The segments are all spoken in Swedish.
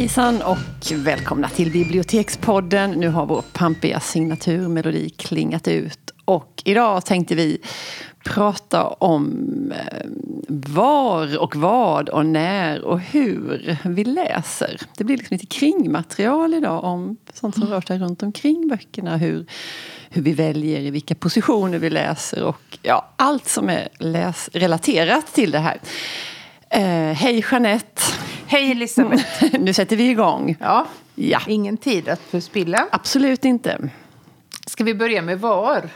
Hejsan och välkomna till Bibliotekspodden. Nu har vår pampiga signaturmelodi klingat ut. Och idag tänkte vi prata om eh, var och vad och när och hur vi läser. Det blir liksom lite kringmaterial idag om sånt som rör sig runt omkring böckerna. Hur, hur vi väljer, i vilka positioner vi läser och ja, allt som är läs relaterat till det här. Eh, hej Jeanette! Hej Elisabeth! nu sätter vi igång. Ja, Ja, ingen tid att förspilla. absolut inte. Ska vi börja med var?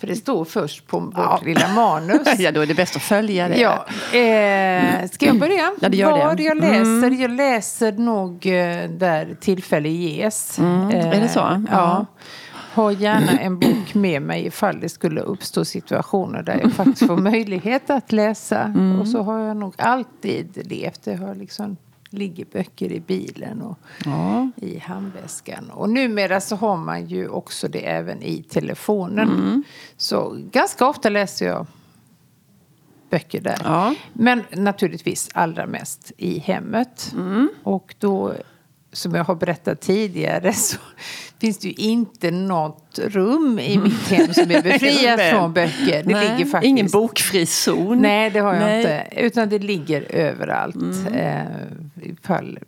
För det står först på vårt Ja. lilla manus. Ja, då är det bäst att följa det. Ja, eh, ska jag börja? Ja, det gör Var det. jag läser? Jag läser nog eh, där tillfälle ges. Eh, är det så? Ja. Ja. Har gärna en bok med mig ifall det skulle uppstå situationer där jag faktiskt får möjlighet att läsa. Mm. Och så har jag nog alltid levt. Det har liksom ligger böcker i bilen och Ja. i handväskan. Och numera så har man ju också det även i telefonen. Mm. Så ganska ofta läser jag böcker där. Ja. Men naturligtvis allra mest i hemmet. Mm. Och då, som jag har berättat tidigare, så finns det ju inte något rum i mitt hem som är befriat från böcker. Det Nej, ligger faktiskt... Ingen bokfri zon. Nej, det har jag Nej. inte. Utan det ligger överallt. Mm. Eh, ifall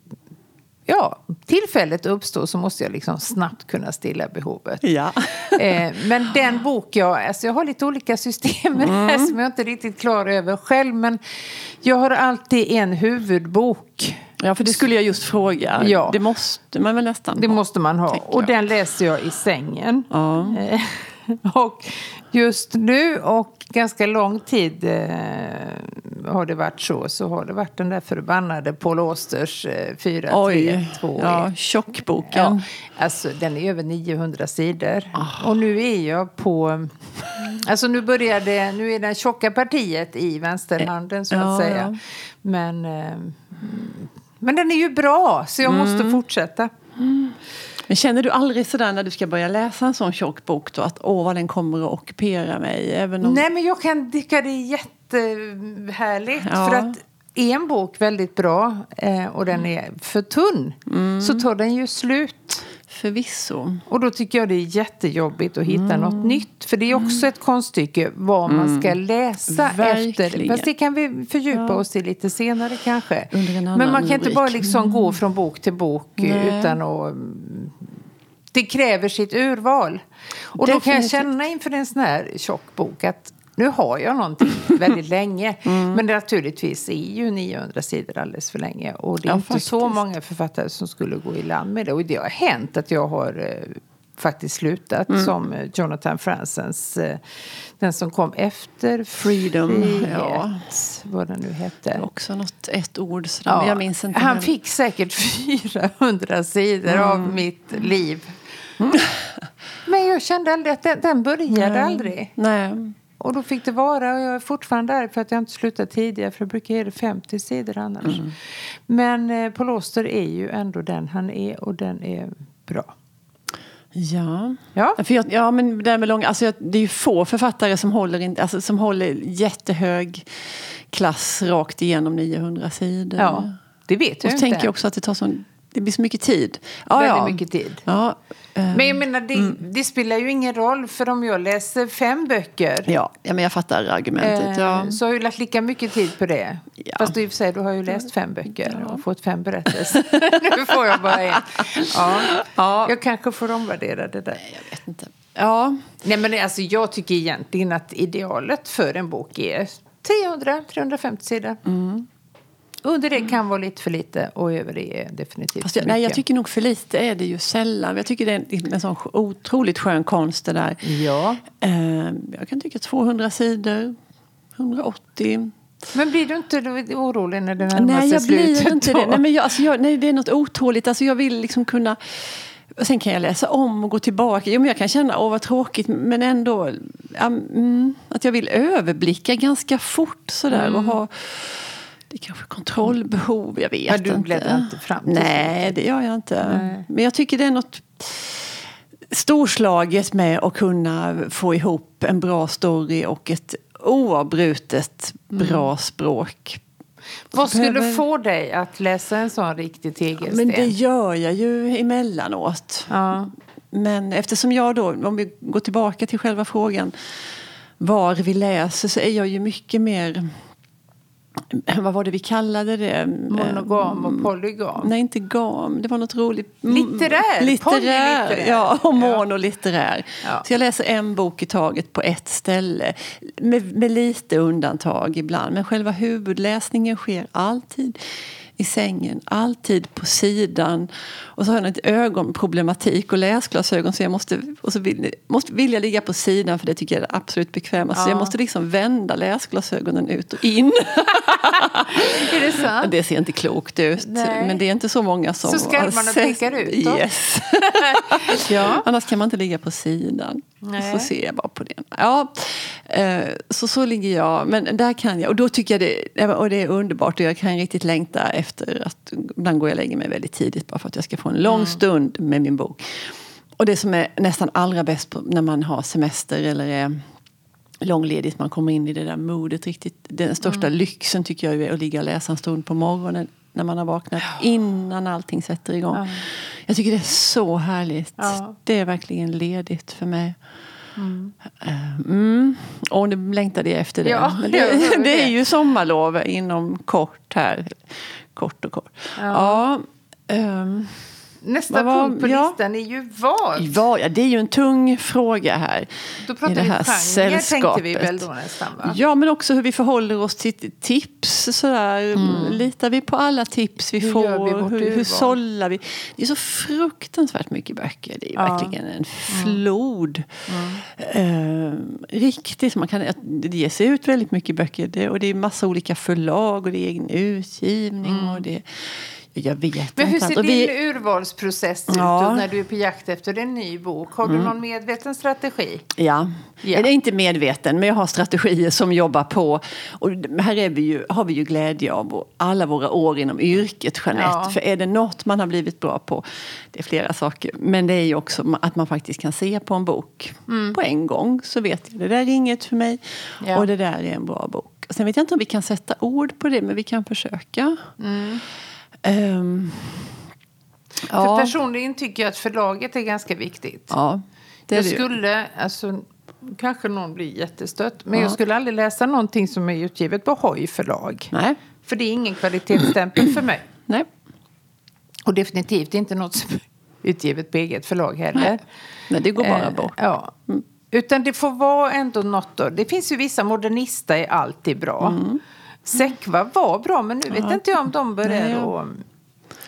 ja, tillfället uppstår så måste jag liksom snabbt kunna stilla behovet. Ja. Eh, men den bok jag... Alltså jag har lite olika system med det Mm. här som jag inte är riktigt klar över själv. Men jag har alltid en huvudbok. Ja, för det skulle jag just fråga. Ja. Det måste man väl nästan Det ha. måste man ha. Och den läser jag i sängen. Ja. Och just nu och ganska lång tid eh, har det varit så. Så har det varit den där förbannade Paul Austers eh, 4, 3, Oj, 2, ja, 1. tjockboken. Ja, alltså den är över 900 sidor. Ah. Och nu är jag på... Alltså nu börjar det, nu är det tjocka partiet i vänsterhanden så att Ja, säga. Men, eh, men den är ju bra så jag Mm. måste fortsätta. Men känner du aldrig sådär när du ska börja läsa en sån tjock bok då att åh vad den kommer att ockupera mig? Även om... Nej, men jag kan tycka det är jättehärligt. Ja. För att är en bok väldigt bra eh, och den är för tunn Mm. så tar den ju slut. Förvisso. Och då tycker jag det är jättejobbigt att hitta Mm. något nytt. För det är också ett konststycke vad man ska läsa efter. Verkligen. Fast det kan vi fördjupa oss i lite senare kanske. Men man kan inte rubrik. bara liksom gå från bok till bok Nej. utan att... mm, Det kräver sitt urval. Och då kan jag Definitivt. känna inför en sån här tjock bok att nu har jag någonting väldigt länge. Mm. Men naturligtvis är ju 900 sidor alldeles för länge. Och det är Ja, inte så faktiskt. många författare som skulle gå i land med det. Och det har hänt att jag har eh, faktiskt slutat. Mm. Som eh, Jonathan Franzens, eh, den som kom efter Freedom, Frihet, ja. vad den nu hette. Också något, ett ord sådär. Men jag minns inte. Han men- fick säkert 400 sidor Mm. av mitt liv. Men jag kände aldrig att den, den började aldrig. Nej. Och då fick det vara, och jag är fortfarande där för att jag inte slutat tidigare för det brukar ge det 50 sidor annars. Mm. Men eh, Paul Auster är ju ändå den han är och den är bra. Ja. Ja. För jag, ja, men det, med långa, alltså, jag- det är ju få författare som håller, in, alltså, som håller jättehög klass rakt igenom 900 sidor. Ja, det vet Och jag så inte. tänker jag också att det tar sån, det blir så mycket tid. Ja, Väldigt ja. mycket tid. Ja, Men jag menar, det, det spelar ju ingen roll för om jag läser fem böcker ja, ja, men jag fattar argumentet. Eh, Ja. Så har jag lagt lika mycket tid på det. Ja. Fast i och för sig, du har ju läst fem böcker och fått fem berättelser. nu får jag bara en. Ja. Ja. Jag kanske får omvärdera det där. Jag vet inte. Ja, Nej, men alltså, jag tycker egentligen att idealet för en bok är 300-350 sidor. Mm. Under det kan vara lite för lite och över det är definitivt fast för nej, jag tycker nog för lite är det ju sällan. Jag tycker det är en, en sån otroligt skön konst det där. Ja. Eh, jag kan tycka 200 sidor, 180. Men blir du inte orolig när det närmar Nej, sig jag slutet? blir inte då? det. Nej, men jag, alltså jag, nej, det är något otåligt. Alltså jag vill liksom kunna... Sen kan jag läsa om och gå tillbaka. Jo, men jag kan känna, åh vad tråkigt, men ändå mm, att jag vill överblicka ganska fort sådär och ha det är kanske kontrollbehov, jag vet du inte. bläddrar inte fram Nej, det gör jag inte. Nej. Men jag tycker det är något storslaget med att kunna få ihop en bra story och ett oavbrutet bra språk. Vad skulle behöver- få dig att läsa en sån riktig tegelsten? Men det gör jag ju emellanåt. Ja. Men eftersom jag då, om vi går tillbaka till själva frågan var vi läser så är jag ju mycket mer, vad var det vi kallade det? Monogam och polygam. Nej, inte gam. Det var något roligt. Mm, Litterär. Litterär. Ja, och monolitterär. Ja. Så jag läser en bok i taget på ett ställe. Med, med lite undantag ibland. Men själva huvudläsningen sker alltid i sängen, alltid på sidan. Och så har jag ett ögonproblematik och läsglasögon så jag måste, och så vill, måste, vill jag ligga på sidan för det tycker jag är absolut bekvämast. Så Ja. jag måste liksom vända läsglasögonen ut och in. Är det sant? Det ser inte klokt ut. Nej. Men det är inte så många som Så har sett- pekar ut? Yes. Ja. Annars kan man inte ligga på sidan. Nej. Så ser jag bara på det. Ja, eh, så så ligger jag. Men där kan jag. Och då tycker jag det, och det är underbart. Och jag kan riktigt längta efter att... Ibland går jag och lägger mig väldigt tidigt bara för att jag ska få en lång stund med min bok. Och det som är nästan allra bäst när man har semester eller är långledigt, man kommer in i det där modet riktigt. Den största lyxen tycker jag är att ligga och läsa en stund på morgonen när man har vaknat innan allting sätter igång. Ja. Jag tycker det är så härligt. Ja. Det är verkligen ledigt för mig. Eh, Mm. Och nu längtade jag efter det. Ja, Men hör det, det är det. ju sommarlov inom kort här. Kort och kort. Ja. ehm, Nästa Vad var- punkt på ja. listan är ju vad? ja, ja, det är ju en tung fråga här. Då pratar det vi här genre tänkte sällskapet. vi väl då nästan va? Ja, men också hur vi förhåller oss till tips. Sådär. Litar vi på alla tips vi Hur får? vi hur, hur sållar vi? Det är så fruktansvärt mycket böcker. Det är Ja. verkligen en flod. Eh, riktigt. Man kan, det ges ut väldigt mycket böcker. Det, och det är massa olika förlag och det är egen utgivning. Och det, jag vet Men hur inte. ser din vi- urvalsprocess ut Ja. när du är på jakt efter en ny bok? Har du någon medveten strategi? Ja. Ja. Är inte medveten, men jag har strategier som jobbar på. Och här är vi ju, har vi ju glädje av alla våra år inom yrket, Jeanette. Ja. För är det något man har blivit bra på, det är flera saker, men det är ju också att man faktiskt kan se på en bok på en gång. Så vet jag, det där är inget för mig Ja. och det där är en bra bok. Sen vet jag inte om vi kan sätta ord på det, men vi kan försöka. Ehm, För ja, personligen tycker jag att förlaget är ganska viktigt. ja, det är jag det ju. skulle, alltså, kanske någon blir jättestött, men Ja. jag skulle aldrig läsa någonting som är utgivet på Hoj förlag. Nej, För det är ingen kvalitetsstämpel för mig. nej. Och definitivt inte något som är utgivet på eget förlag heller. Nej. Nej, det går bara Eh, bort. Ja. Utan det får vara ändå något då. Det finns ju vissa modernista är alltid bra. Mm. Säckva var bra, men nu vet inte jag om de börjar att...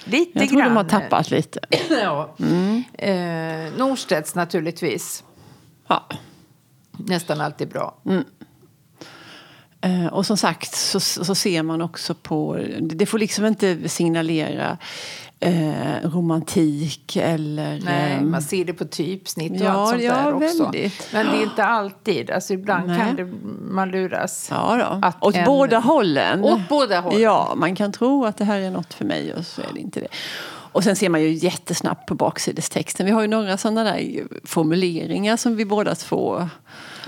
Lite Jag tror grann. de har tappat lite. ja. Eh, Norstedts naturligtvis. Ja. Nästan alltid bra. Eh, Och som sagt så, så ser man också på... Det får liksom inte signalera eh, romantik eller... Nej, eh, man ser det på typsnitt och ja, allt sånt ja, där också. väldigt. Men det är inte alltid. Alltså ibland Nej. kan det, man luras. ja, då. Att Åt en- båda hållen. Åt båda hållen. Ja, man kan tro att det här är något för mig och så är det inte det. Och sen ser man ju jättesnabbt på baksidestexten. Vi har ju några sådana där formuleringar som vi båda två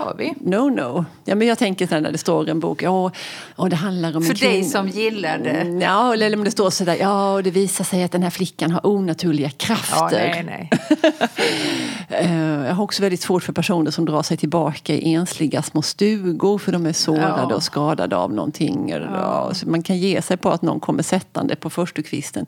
Har vi. No, no. Ja, men jag tänker så när det står en bok, ja, och det handlar om För en kvinna. dig som gillar det. Mm, Ja, eller om det står så där, ja, och det visar sig att den här flickan har onaturliga Ja, krafter. nej, nej. Eh, Jag har också väldigt svårt för personer som drar sig tillbaka i ensliga små stugor för de är sårade Ja. och skadade av någonting. Ja. Så man kan ge sig på att någon kommer sättande på förstukvisten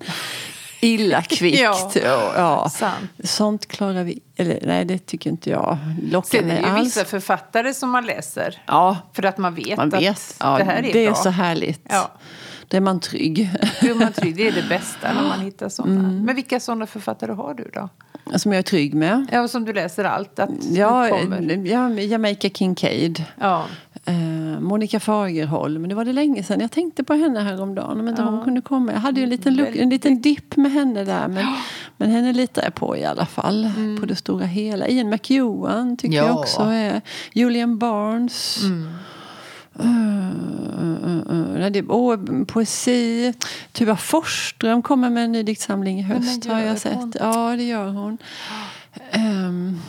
illa kvickt. Ja, ja, sant. Sånt klarar vi, eller nej det tycker inte jag lockar Sen är mig det ju alls. vissa författare som man läser. Ja, För att man vet, man vet. att Ja, det här är det bra. är så härligt. Ja. Då är man trygg. Jo, man tror det är det bästa när man hittar sådana. Mm. Men vilka sådana författare har du då? Som jag är trygg med. Ja, som du läser allt? Att Ja, ja Jamaica Kincaid. Ja. Eh, Monica Fagerholm. Det var det länge sedan. Jag tänkte på henne häromdagen. Om inte Ja. hon kunde komma. Jag hade ju en liten, luck, en liten dipp med henne där. Men, men henne litar jag på i alla fall. På det stora hela. Ian McEwan tycker jag Mm. Ja. också är. Julian Barnes. Uh, uh, uh, uh. Oh, poesi. Tuva Forsström kommer med en ny diktsamling i höst har jag sett. hon? Ja, det gör hon. Ehm,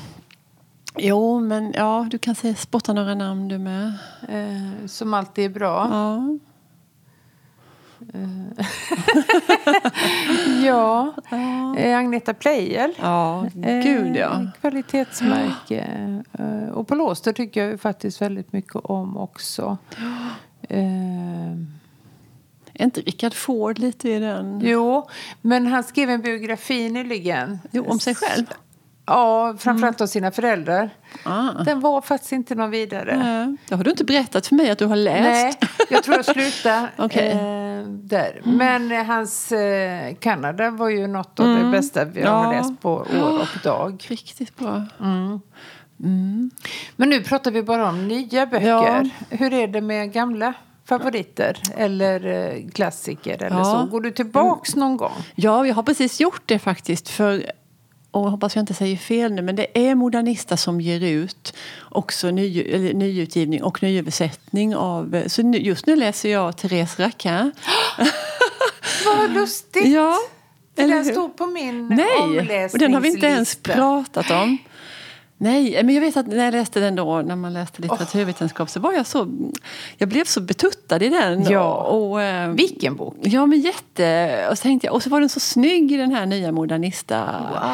jo, men ja, du kan säga, spotta några namn du med. Eh, som alltid är bra. Ja. Eh, ja, eh, Agneta Pleijel. Ja, gud ja. Eh, kvalitetsmärke. Eh, och på Låster tycker jag faktiskt väldigt mycket om också. Är inte Richard Ford lite i den? jo, men han skrev en biografi nyligen. Jo, om sig själv? Ja, framförallt om sina föräldrar. Ah. Den var faktiskt inte någon vidare. Nej, Det har du inte berättat för mig att du har läst. Nej, jag tror jag slutade Okej. eh, där. Men eh, hans eh, Kanada var ju något av det bästa vi har Ja. läst på år och dag. Riktigt bra. Men nu pratar vi bara om nya böcker. Ja. Hur är det med gamla favoriter eller eh, klassiker eller Ja. så? Går du tillbaks någon gång? Ja, jag har precis gjort det faktiskt. För, och hoppas jag inte säger fel nu, men det är Modernista som ger ut också ny, eller, nyutgivning och nyöversättning av... Så nu, just nu läser jag Therese Raquin. Vad lustigt! Ja, För eller den hur? står på min Nej, och den har vi inte ens pratat om. Nej, men jag vet att när jag läste den då, när man läste litteraturvetenskap, så var jag så... Jag blev så betuttad i den. Ja. Och, och, eh, Vilken bok? Ja, men jätte... Och så, tänkte jag, och så var den så snygg i den här nya Modernista.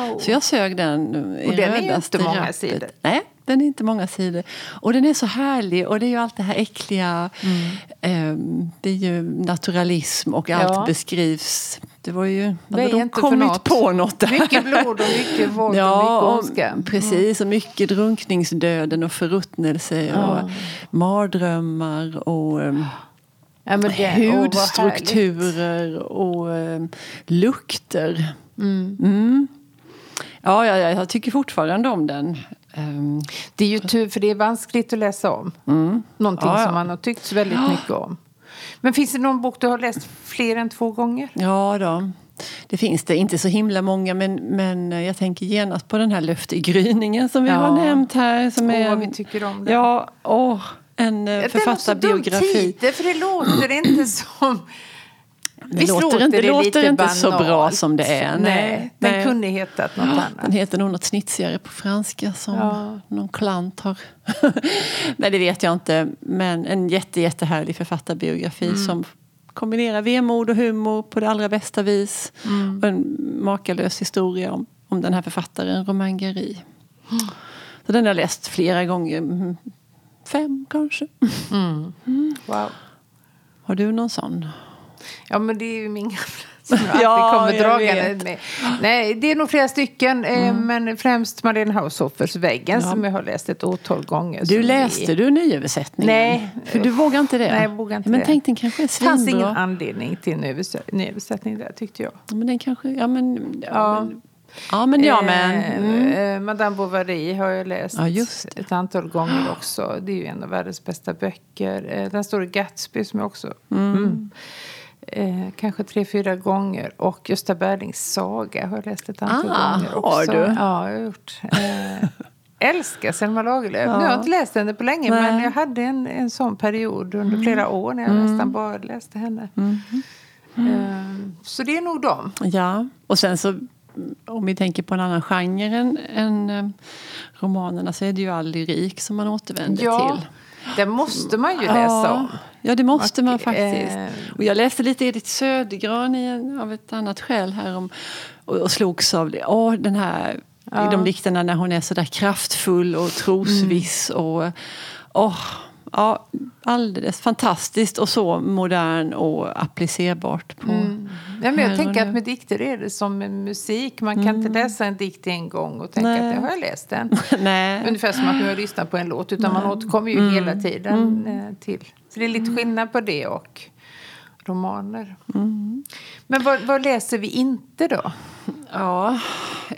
Wow. Så jag sög den i Och den är ju inte många rappet. sidor. Nej, den är inte många sidor. Och den är så härlig. Och det är ju allt det här äckliga. ehm, det är ju naturalism och allt Ja. beskrivs. Det var ju... Är hade de kommit något. på något där. Mycket blod och mycket våld och mycket ondska. och, precis. Och mycket drunkningsdöden och förruttnelse. Och mardrömmar och um, Ja, det, vad hudstrukturer och um, lukter. Mm. Ja, ja, ja, jag tycker fortfarande om den. Um, Det är ju tur, för det är vanskligt att läsa om. Någonting Ja, ja. som man har tyckt väldigt mycket om. Men finns det någon bok du har läst fler än två gånger? ja då. Det finns det, inte så himla många men, men jag tänker genast på den här Löfte i gryningen som vi Ja. har nämnt här. Som Åh, är vad en- vi tycker om den. Ja, åh, en eh, Den har så dum författarbiografi. titel, för det låter inte som... Det Visst låter inte, det låter inte så bra som det är. Nej, den nej. kunde hetat något Den annat. heter nog något snitsigare på franska som Ja. någon klant har. Nej, det vet jag inte. Men en jätte, jättehärlig författarbiografi Mm. som kombinerar vemod och humor på det allra bästa vis. Mm. Och en makalös historia om, om den här författaren, Romain Gary. Mm. Så den har jag läst flera gånger. Mm, Fem kanske. Wow. Har du någon sån? Ja, men det är ju min gamla som jag alltid Ja, kommer jag dragande med. Nej, det är nog flera stycken, eh, men främst Marlene Haushoffers Väggen som jag har läst ett otal gånger. Du läste är- du nyöversättningen? Nej. För du vågar inte det? Nej, jag vågar inte men det. tänk den kanske är Det fanns ingen svinbra. anledning till nyöversättning där, tyckte jag. Ja, Men den kanske, ja men... Ja, Ja. men, ja, men, ja, men Eh, mm. eh, Madame Bovary har jag läst Ja, ett antal gånger också. Det är ju en av världens bästa böcker. Den står i Gatsby som jag också... Mm. Eh, kanske tre, fyra gånger. Och Gösta Berlings saga har jag läst ett antal Ah, gånger har också. du? Ja, jag har gjort. Eh, älskar Selma Lagerlöf. Nu har jag inte läst henne på länge Nej. men jag hade en, en sån period under flera år när jag nästan bara läste henne. Eh, så det är nog dem. ja. Och sen så, mm, om vi tänker på en annan genre än, än eh, romanerna så är det ju all lyrik som man återvänder Ja, till. Det måste man ju läsa om. Ja, det måste man Och, faktiskt. eh, Och jag läste lite Edith Södergran en, av ett annat skäl här om, och, och slogs av det. Åh, den här, Ja. i de dikterna när hon är så där kraftfull och trosviss. Mm. Och, åh, ja, alldeles fantastiskt och så modern och applicerbart på Ja, men jag tänker att med dikter är det som med musik. Man kan inte läsa en dikt en gång och tänka Nej. att jag har jag läst den. Nej. Ungefär som att nu har jag lyssnat på en låt. Utan man återkommer ju hela tiden eh, till. Så det är lite skillnad på det och romaner. Men vad, vad läser vi inte då? Ja,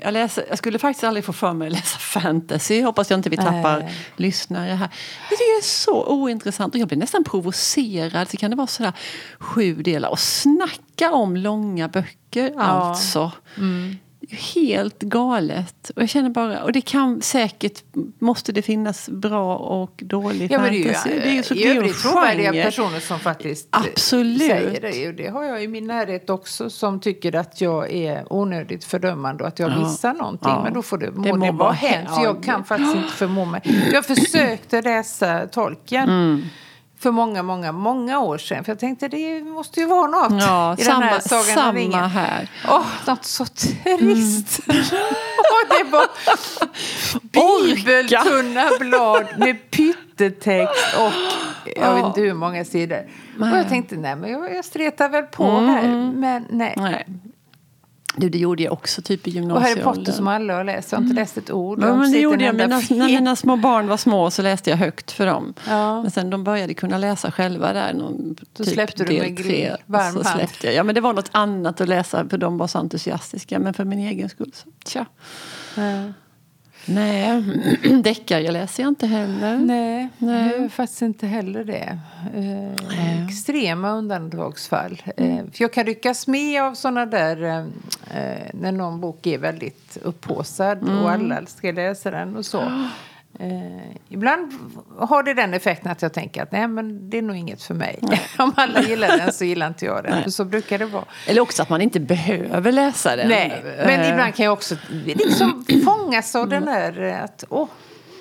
jag, läser, jag skulle faktiskt aldrig få för mig att läsa fantasy. Hoppas jag inte vi tappar Nej. lyssnare här. Det är så ointressant och jag blir nästan provocerad. Så kan det vara sådär sju delar och snacka om långa böcker alltså. Helt galet. Och jag känner bara, och det kan säkert, måste det finnas bra och dålig Ja, men det är ju, fantasy. det är ju så i det övrigt trovärdiga personer som faktiskt eh, Absolut. säger det. Och det har jag i min närhet också som tycker att jag är onödigt fördömande och att jag Ja. missar någonting. Ja. Men då får det, må Det det, må vara vara hänt. ja, jag kan det- faktiskt inte förmå mig. Jag försökte läsa tolken. Mm. För många, många, många år sedan. För jag tänkte det måste ju vara något Ja, i samma, den här Sagan om samma ringen. här. Åh, något så trist. Och det var bibeltunna blad med pyttetext och jag vet inte hur många sidor. Och jag tänkte, nej men jag, jag stretar väl på här. Men nej. Nej. Du, det gjorde jag också typ i Och Harry gymnasieåldern. Potter som alla har läst. Jag har inte läst ett ord. Ja, men det gjorde jag. Mina, när mina små barn var små så läste jag högt för dem. Ja. Men sen de började kunna läsa själva där. Någon, Då typ släppte du med grill, varm så släppte jag. Ja, men det var något annat att läsa för de var så entusiastiska. Men för min egen skull så tja. Ja. Nej, deckare läser jag inte heller. Nej, Nej. jag gör faktiskt inte heller det. Eh, extrema undantagsfall. Eh, för jag kan ryckas med av såna där eh, eh, när någon bok är väldigt upphaussad och alla ska läsa den och så. Eh, ibland har det den effekten att jag tänker att nej men det är nog inget för mig. Om alla gillar den så gillar inte jag den. Så brukar det vara. Eller också att man inte behöver läsa den. Nej, men Eh, ibland kan jag också liksom fångas av den där eh, att åh,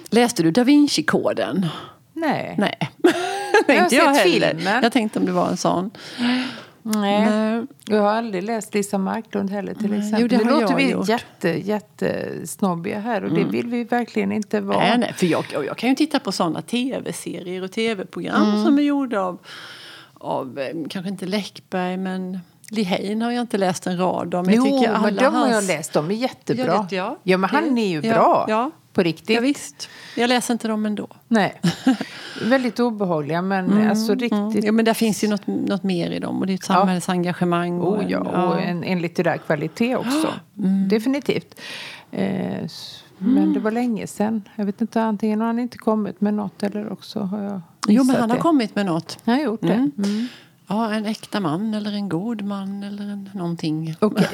Läste du Da Vinci-koden? nej. Nej. Jag har inte jag sett heller. filmen. Jag tänkte om det var en sån. Nej. Nej. Jag har aldrig läst Lisa Marklund heller till exempel. Jo, det har låter vi gjort. jätte, jättesnobbiga här och det vill vi verkligen inte vara. Nej, nej, för jag, jag kan ju titta på sådana tv-serier och tv-program Mm. som är gjorda av, av eh, kanske inte Läckberg, men Lee Hein har jag inte läst en rad om. jo, jag tycker alla men de har jag läst. De är jättebra. Ja, det- ja. ja, men han är ju Ja, bra. ja. På riktigt. Ja, visst. Jag läser inte dem ändå. Nej. Väldigt obehagliga, men alltså riktigt. Mm. Ja, men där finns ju något, något mer i dem och det är ett samhällsengagemang. och Oh, en- ja, och en, en litterär kvalitet också. Mm. Definitivt. Eh, s- Men det var länge sedan. Jag vet inte, antingen har han inte kommit med något eller också har jag Jo, men han har det. kommit med något. Han har gjort det. Mm. Mm. Ja, en äkta man eller en god man eller en, någonting. Okej.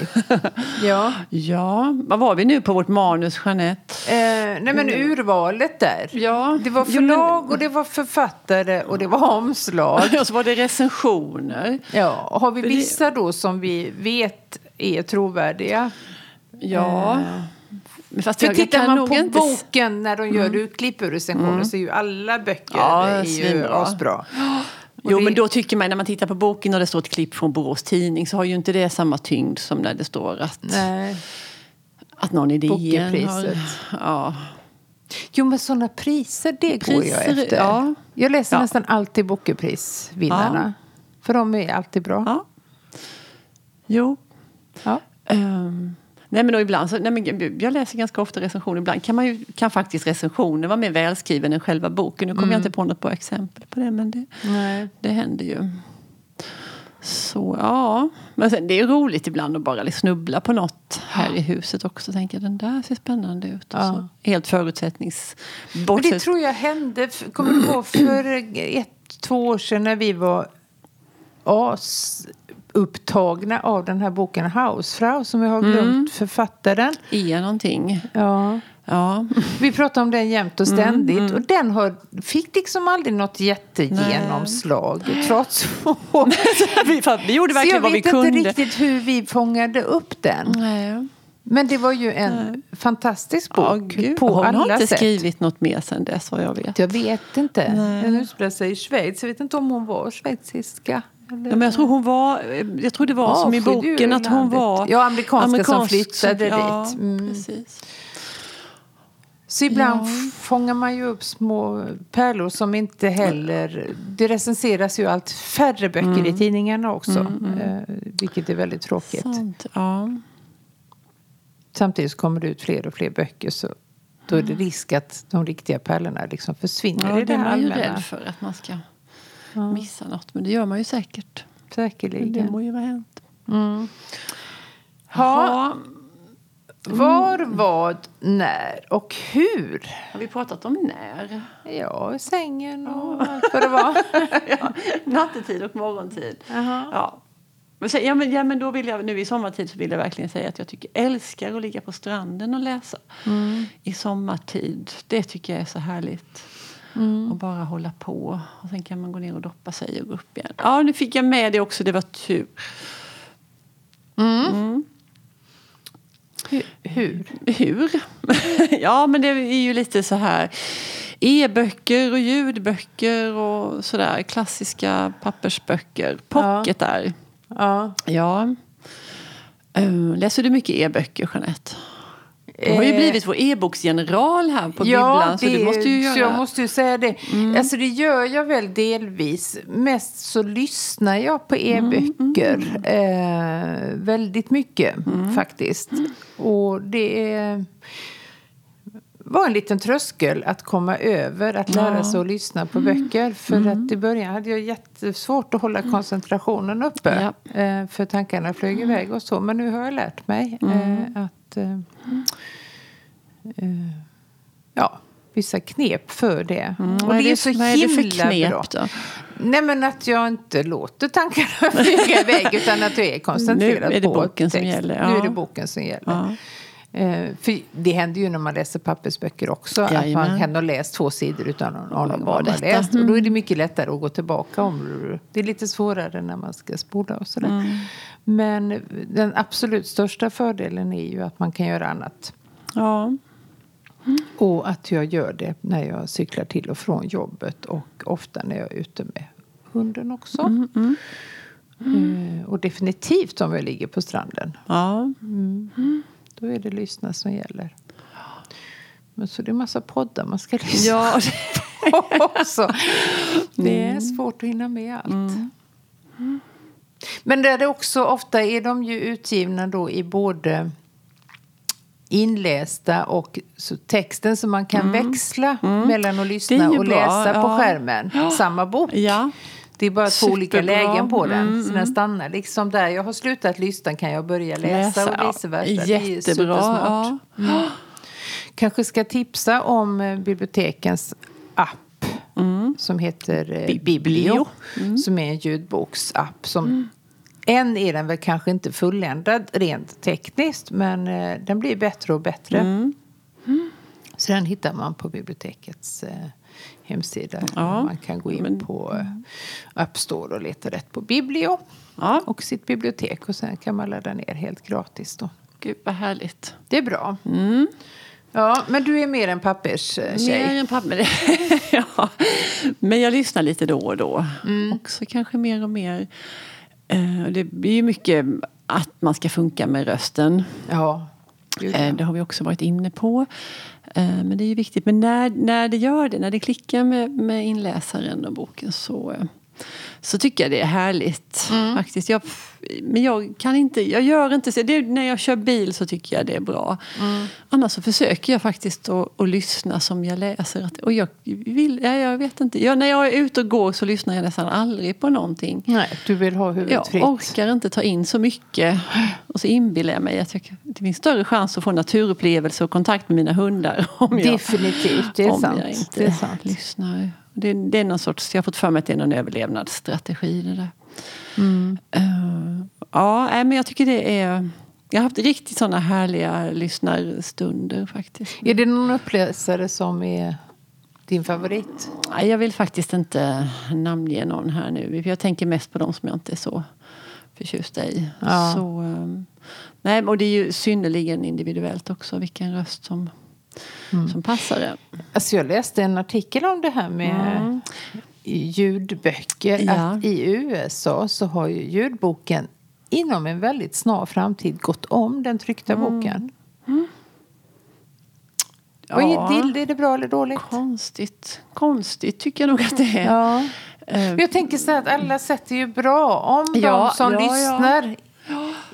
ja. Ja, vad var vi nu på vårt manus, Jeanette? Eh, nej men urvalet där. Ja, Det var förlag och det var författare och det var omslag. Och så var det recensioner. Ja, har vi vissa då som vi vet är trovärdiga? Ja. Men Fast För jag, jag tittar kan man på inte... boken när de gör utklipp ur recensioner så är ju alla böcker Ja, är ju asbra. Jo, det- men då tycker man när man tittar på boken och det står ett klipp från Borås Tidning så har ju inte det samma tyngd som när det står att, Nej. att någon i DN har... Ja. Jo, men sådana priser, det går jag Priser, efter. ja. Jag läser Ja. nästan alltid Bokeprisvinnarna. För de är alltid bra. ja. Jo. Ja. Ehm, nej men då ibland så, nej men jag läser ganska ofta recensioner. Ibland kan, man ju, kan faktiskt recensioner vara mer välskriven än själva boken. Nu kommer jag inte på något bra exempel på det men det, Nej. det händer ju. Så ja, men sen, det är roligt ibland att bara liksom snubbla på något här i huset också. Tänker den där ser spännande ut. Och Ja. så. Helt förutsättnings... Men det tror jag hände, kommer du ihåg, för ett, två år sedan när vi var upptagna av den här boken Hausfrau som jag har glömt författaren. är någonting. Ja. Ja. Vi pratade om den jämt och ständigt och den har, fick liksom aldrig något jättegenomslag trots vi, vi gjorde Så verkligen jag vad vi vet kunde. inte riktigt hur vi fångade upp den. Nej. Men det var ju en fantastisk Ja, bok gud, på hon alla har inte sätt. skrivit något mer sen dess vad jag vet. Jag vet inte. Nej. Den utspelar sig i Schweiz. Jag vet inte om hon var schweiziska. Eller? Ja, men jag tror hon var, jag tror det var som i boken att hon var Ja, amerikanska som flyttade ja, dit. Mm. Precis. Så ibland Ja. fångar man ju upp små pärlor som inte heller... Det recenseras ju allt färre böcker Mm. i tidningarna också. Eh, vilket är väldigt tråkigt. Sånt, ja. Samtidigt så kommer det ut fler och fler böcker. Så då är det risk att de riktiga pärlorna liksom försvinner ja, i det det är man ju allmänna. rädd för att man ska missa något. Men det gör man ju säkert. Men Det Säkerligen. må ju vara hänt. Mm. Ha, Ja, var, vad, när och hur? har vi pratat om när? Ja, i sängen och allt vad det var. ja, nattetid och morgontid. Jaha. Ja. Men, så, ja, men, ja, men då vill jag, nu i sommartid så vill jag verkligen säga att jag tycker älskar att ligga på stranden och läsa. I sommartid. Det tycker jag är så härligt. Och bara hålla på. Och sen kan man gå ner och doppa sig och gå upp igen. Ja, nu fick jag med det också. Det var tur. Hur? hur? Hur? ja, men det är ju lite så här. e-böcker och ljudböcker och sådär. Klassiska pappersböcker. Pocket där. Ja. Ja. Eh, läser du mycket e-böcker, Jeanette? Du har ju Eh, blivit vår e-boksgeneral här på Ja, Bibblan. Så det, du måste ju göra... jag måste ju säga det. Alltså det gör jag väl delvis. Mest så lyssnar jag på e-böcker. Eh, väldigt mycket faktiskt. Och det är, var en liten tröskel att komma över. Att lära sig att lyssna på böcker. För att i början hade jag jättesvårt att hålla koncentrationen uppe. Eh, för tankarna flög iväg och så. Men nu har jag lärt mig eh, att... Eh, ja, vissa knep för det. Och Mm, är det är så vad är det för himla knep bra. då? Nej men att jag inte låter tankarna flyga iväg utan att jag är koncentrerad Nu är det på boken som text. gäller, Nu är ja. det boken som gäller. Ja. Eh, för det händer ju när man läser pappersböcker också. Att Jajamän. man kan ha läst två sidor utan någon aning om vad man har läst. Och då är det mycket lättare att gå tillbaka. om Det är lite svårare när man ska spola och sådär. Mm. Men den absolut största fördelen är ju att man kan göra annat. Ja. Och att jag gör det när jag cyklar till och från jobbet och ofta när jag är ute med hunden också. Mm, Eh, och definitivt om jag ligger på stranden. ja. Då är det lyssna som gäller. Men så det är massa poddar man ska lyssna ja. på också. Det är svårt att hinna med allt. Men där är också ofta är de ju utgivna då i både inlästa och texten så man kan växla mellan att lyssna Det och läsa på ja. skärmen. Samma bok. ja. Det är bara två olika. Mm, lägen på den. Så den stannar liksom där jag har slutat lyssna kan jag börja läsa, Läsa, och vice versa. Jättebra. Ja. Kanske ska tipsa om eh, bibliotekens app som heter eh, Biblio. Biblio. Som är en ljudboksapp. Som, Än är den väl kanske inte fulländad rent tekniskt men eh, den blir bättre och bättre. Så den hittar man på bibliotekets hemsida. Ja, Man kan gå in men- på eh, App Store och leta rätt på Biblio Ja. och sitt bibliotek. Och sen kan man ladda ner helt gratis då. Gud vad härligt. Det är bra. Ja, men du är mer en papperstjej. Mer än papper. ja. Men jag lyssnar lite då och då. Också kanske mer och mer. Eh, Det blir ju mycket att man ska funka med rösten. Eh, ja. Det har vi också varit inne på. Eh, Men det är ju viktigt. Men när, när det gör det, när det klickar med, med inläsaren och boken så, så tycker jag det är härligt. Mm. Faktiskt. Jag, men jag kan inte, jag gör inte så. Det, när jag kör bil så tycker jag det är bra. Mm. Annars så försöker jag faktiskt att, att lyssna som jag läser. Och jag vill, ja, jag vet inte. Jag, när jag är ute och går så lyssnar jag nästan aldrig på någonting. Nej, du vill ha huvudet Jag fritt. orkar inte ta in så mycket. Och så inbillar jag mig att jag, det finns större chans att få naturupplevelse och kontakt med mina hundar. Om jag, Definitivt, det är om sant. jag inte Det är sant. lyssnar. Det, det är någon sorts, jag har fått för mig att det är någon överlevnadsstrategi det där. Mm. Eh, ja, men jag tycker det är... Jag har haft riktigt sådana härliga lyssnarstunder faktiskt. Är det någon uppläsare som är din favorit? Jag vill faktiskt inte namnge någon här nu. Jag tänker mest på de som jag inte är så förtjusta i. Ja. Så, ehm, nej, och det är ju synnerligen individuellt också vilken röst som, Mm. som passar en. Alltså jag läste en artikel om det här med ljudböcker. Ja. Att I USA så har ju ljudboken inom en väldigt snar framtid gått om den tryckta boken. Vad är det? Är det bra eller dåligt? Konstigt. Konstigt tycker jag nog att det är. Ja. Eh, Jag tänker så här att alla sätt är ju bra. Om Ja, de som ja, ja. lyssnar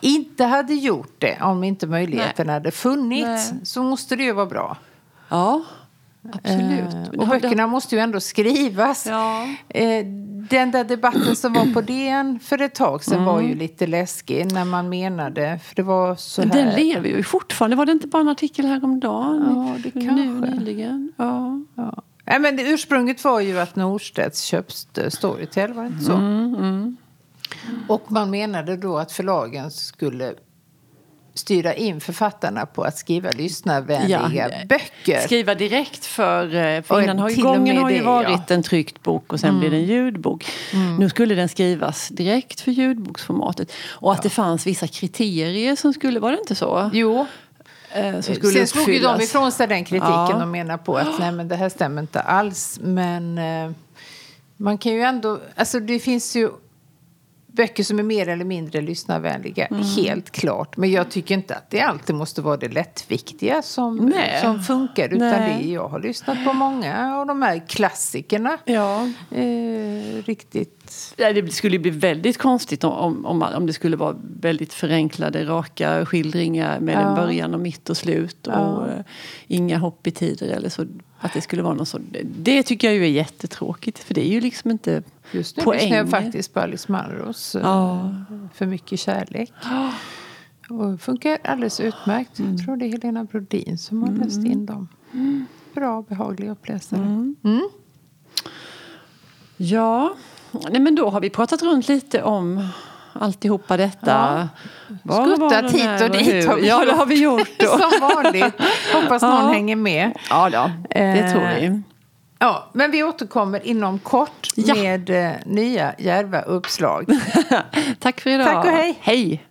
inte hade gjort det, om inte möjligheten hade funnits, Nej. så måste det ju vara bra. ja, absolut. Eh, och böckerna måste ju ändå skrivas. Ja. Eh, den där debatten som var på DN för ett tag sedan var Mm. ju lite läskig när man menade, för det var så här. Den lever ju fortfarande. Var det inte bara en artikel häromdagen? Ja, det Nu kanske. nyligen. Ja. Ja. Nej, men ursprunget var ju att Norstedts köpte Storytel, var det inte så? Mm, Och man menade då att förlagen skulle styra in författarna på att skriva lyssnarvänliga Ja. böcker. Skriva direkt för, eh, för Och innan har ju gången har ju det, varit ja. Mm. en tryckt bok och sen blir det en ljudbok. Nu skulle den skrivas direkt för ljudboksformatet. Och att det fanns vissa kriterier som skulle, var det inte så? Jo, Eh, som Sen skulle slog ju de ifrån sig den kritiken Ja. och menar på att nej, men det här stämmer inte alls. Men eh, man kan ju ändå... Alltså det finns ju böcker som är mer eller mindre lyssnarvänliga, Mm. helt klart. Men jag tycker inte att det alltid måste vara det lättviktiga som, Nej. som funkar. Utan Nej. det, jag har lyssnat på många av de här klassikerna. Ja. Eh, riktigt... Ja, det skulle bli väldigt konstigt om, om, om, det skulle vara väldigt förenklade, raka skildringar med en Ja. början och mitt och slut och Ja. eh, inga hopp i tider eller så. Att det skulle vara något så. Det tycker jag ju är jättetråkigt för det är ju liksom inte Just nu lyssnar jag faktiskt på Alice Munros eh, Ja. För mycket kärlek. Och funkar alldeles utmärkt. Mm. Jag tror det är Helena Brodin som har läst in dem. Bra, behaglig uppläsare. Mm. Mm. Ja, nej men då har vi pratat runt lite om alltihopa detta. Var Skuttat hit och dit har vi Ja, det har vi gjort. Som vanligt. Hoppas någon Ja. hänger med. Ja, då, det Eh, tror vi. Ja, men vi återkommer inom kort Ja. med eh, nya djärva uppslag. Tack för idag. Tack och hej. Hej.